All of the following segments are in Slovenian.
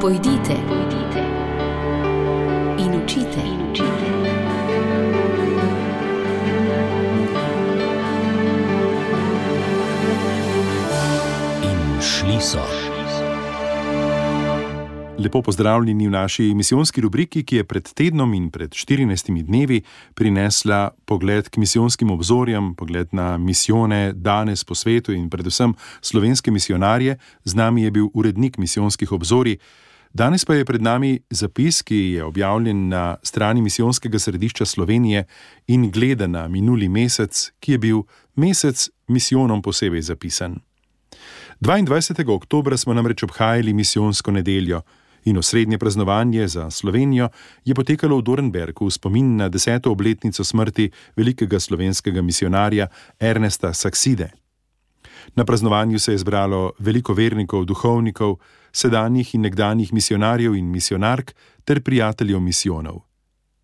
Pojdite, pojdite in učite. In učite. In šli so. Lepo pozdravljeni v naši misijonski rubriki, ki je pred tednom in pred 14 dnevi prinesla pogled k misijonskim obzorjem, pogled na misijone danes po svetu in predvsem slovenske misionarje. Z nami je bil urednik misijonskih obzorij. Danes pa je pred nami zapis, ki je objavljen na strani misijonskega središča Slovenije in gleda na minuli mesec, ki je bil mesec misijonom posebej zapisan. 22. oktober smo namreč obhajali misijonsko nedeljo in osrednje praznovanje za Slovenijo je potekalo v Dornbergu v spomin na deseto obletnico smrti velikega slovenskega misionarja Ernesta Sakside. Na praznovanju se je zbralo veliko vernikov, duhovnikov, sedanjih in nekdanjih misionarjev in misionark ter prijateljev misijonov.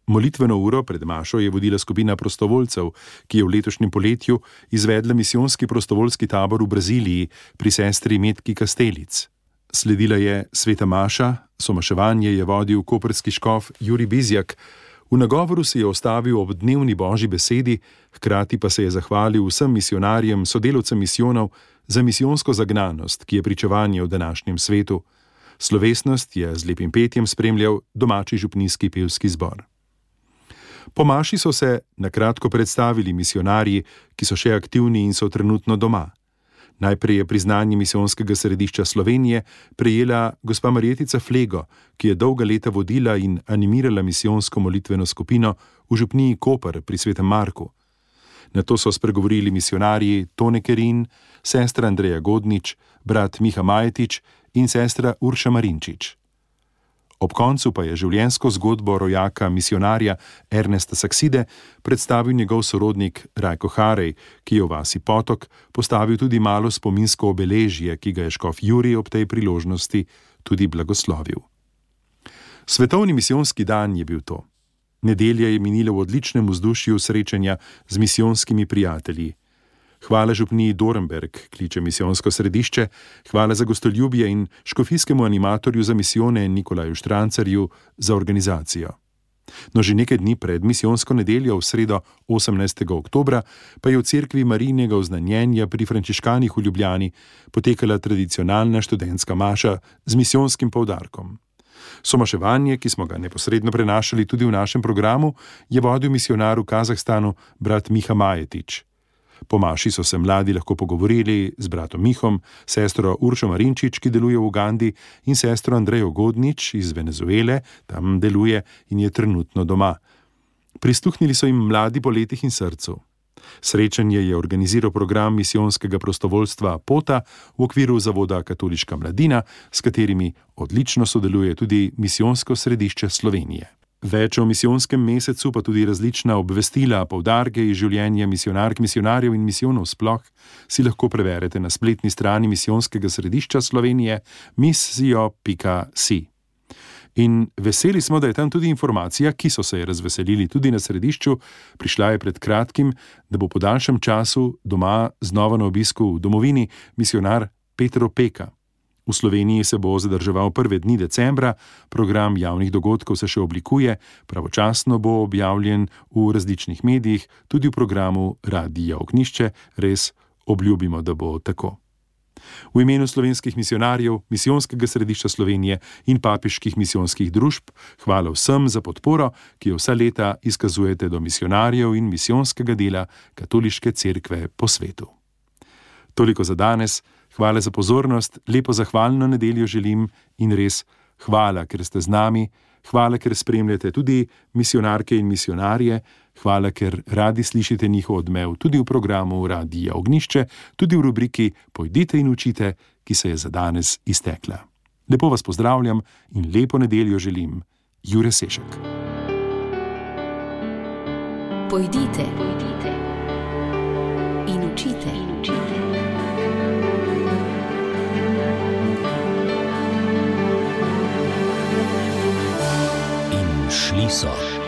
Molitveno uro pred Mašo je vodila skupina prostovoljcev, ki je v letošnjem poletju izvedla misijonski prostovoljski tabor v Braziliji pri sestri Metki Kastelic. Sledila je sveta Maša, somaševanje je vodil koperski škof Juri Bizjak, v nagovoru se je ostavil ob dnevni božji besedi, hkrati pa se je zahvalil vsem misionarjem, sodelovcem misijonov za misijonsko zagnanost, ki je pričevanje v današnjem svetu. Slovesnost je z lepim petjem spremljal domači župnijski pevski zbor. Po Maši so se na kratko predstavili misionarji, ki so še aktivni in so trenutno doma. Najprej je priznanje misijonskega središča Slovenije prejela gospa Marjetica Flego, ki je dolga leta vodila in animirala misijonsko molitveno skupino v župniji Koper pri Svetem Marku. Na to so spregovorili misionarji Tone Kerin, sestra Andreja Godnič, brat Miha Majetič in sestra Urša Marinčič. Ob koncu pa je življenjsko zgodbo rojaka misionarja Ernesta Sakside predstavil njegov sorodnik Rajko Harej, ki je v vasi Potok postavil tudi malo spominsko obeležje, ki ga je škof Juri ob tej priložnosti tudi blagoslovil. Svetovni misijonski dan je bil to. Nedelja je minila v odličnem vzdušju srečanja z misijonskimi prijatelji. Hvala župniji Dorenberg, kliče misijonsko središče, hvala za gostoljubje in škofijskemu animatorju za misijone Nikolaju Štrancarju za organizacijo. No, že nekaj dni pred misijonsko nedeljo, v sredo 18. oktober, pa je v cerkvi Marijnega oznanjenja pri Frančiškanih v Ljubljani potekala tradicionalna študentska maša z misijonskim poudarkom. Somaševanje, ki smo ga neposredno prenašali tudi v našem programu, je vodil misionar v Kazahstanu brat Miha Majetič. Po Maši so se mladi lahko pogovorili z bratom Mihom, sestro Uršo Marinčič, ki deluje v Ugandi, in sestro Andrejo Godnič iz Venezuele, tam deluje in je trenutno doma. Prisluhnili so jim mladi po letih in srcu. Srečanje je organiziral program misijonskega prostovoljstva Pota v okviru Zavoda Katoliška mladina, s katerimi odlično sodeluje tudi misijonsko središče Slovenije. Več o misijonskem mesecu, pa tudi različna obvestila, povdarke iz življenja misionark, misionarjev in misijonov sploh, si lahko preverite na spletni strani misijonskega središča Slovenije misijo.si. In veseli smo, da je tam tudi informacija, ki so se je razveselili tudi na središču, prišla je pred kratkim, da bo po daljšem času doma znova na obisku v domovini misionar Petro Peka. V Sloveniji se bo zadrževal prve dni decembra, program javnih dogodkov se še oblikuje, pravočasno bo objavljen v različnih medijih, tudi v programu Radija Ognišče, res obljubimo, da bo tako. V imenu slovenskih misionarjev, misijonskega središča Slovenije in papiških misijonskih družb, hvala vsem za podporo, ki jo vsa leta izkazujete do misionarjev in misijonskega dela Katoliške cerkve po svetu. Toliko za danes. Hvala za pozornost, lepo zahvalno nedeljo želim in res hvala, ker ste z nami, hvala, ker spremljate tudi misionarke in misionarje, hvala, ker radi slišite njihov odmev tudi v programu Radija Ognišče, tudi v rubriki Pojdite in učite, ki se je za danes iztekla. Lepo vas pozdravljam in lepo nedeljo želim, Jure Sešek. Pojdite, pojdite in učite. In učite. In šli so.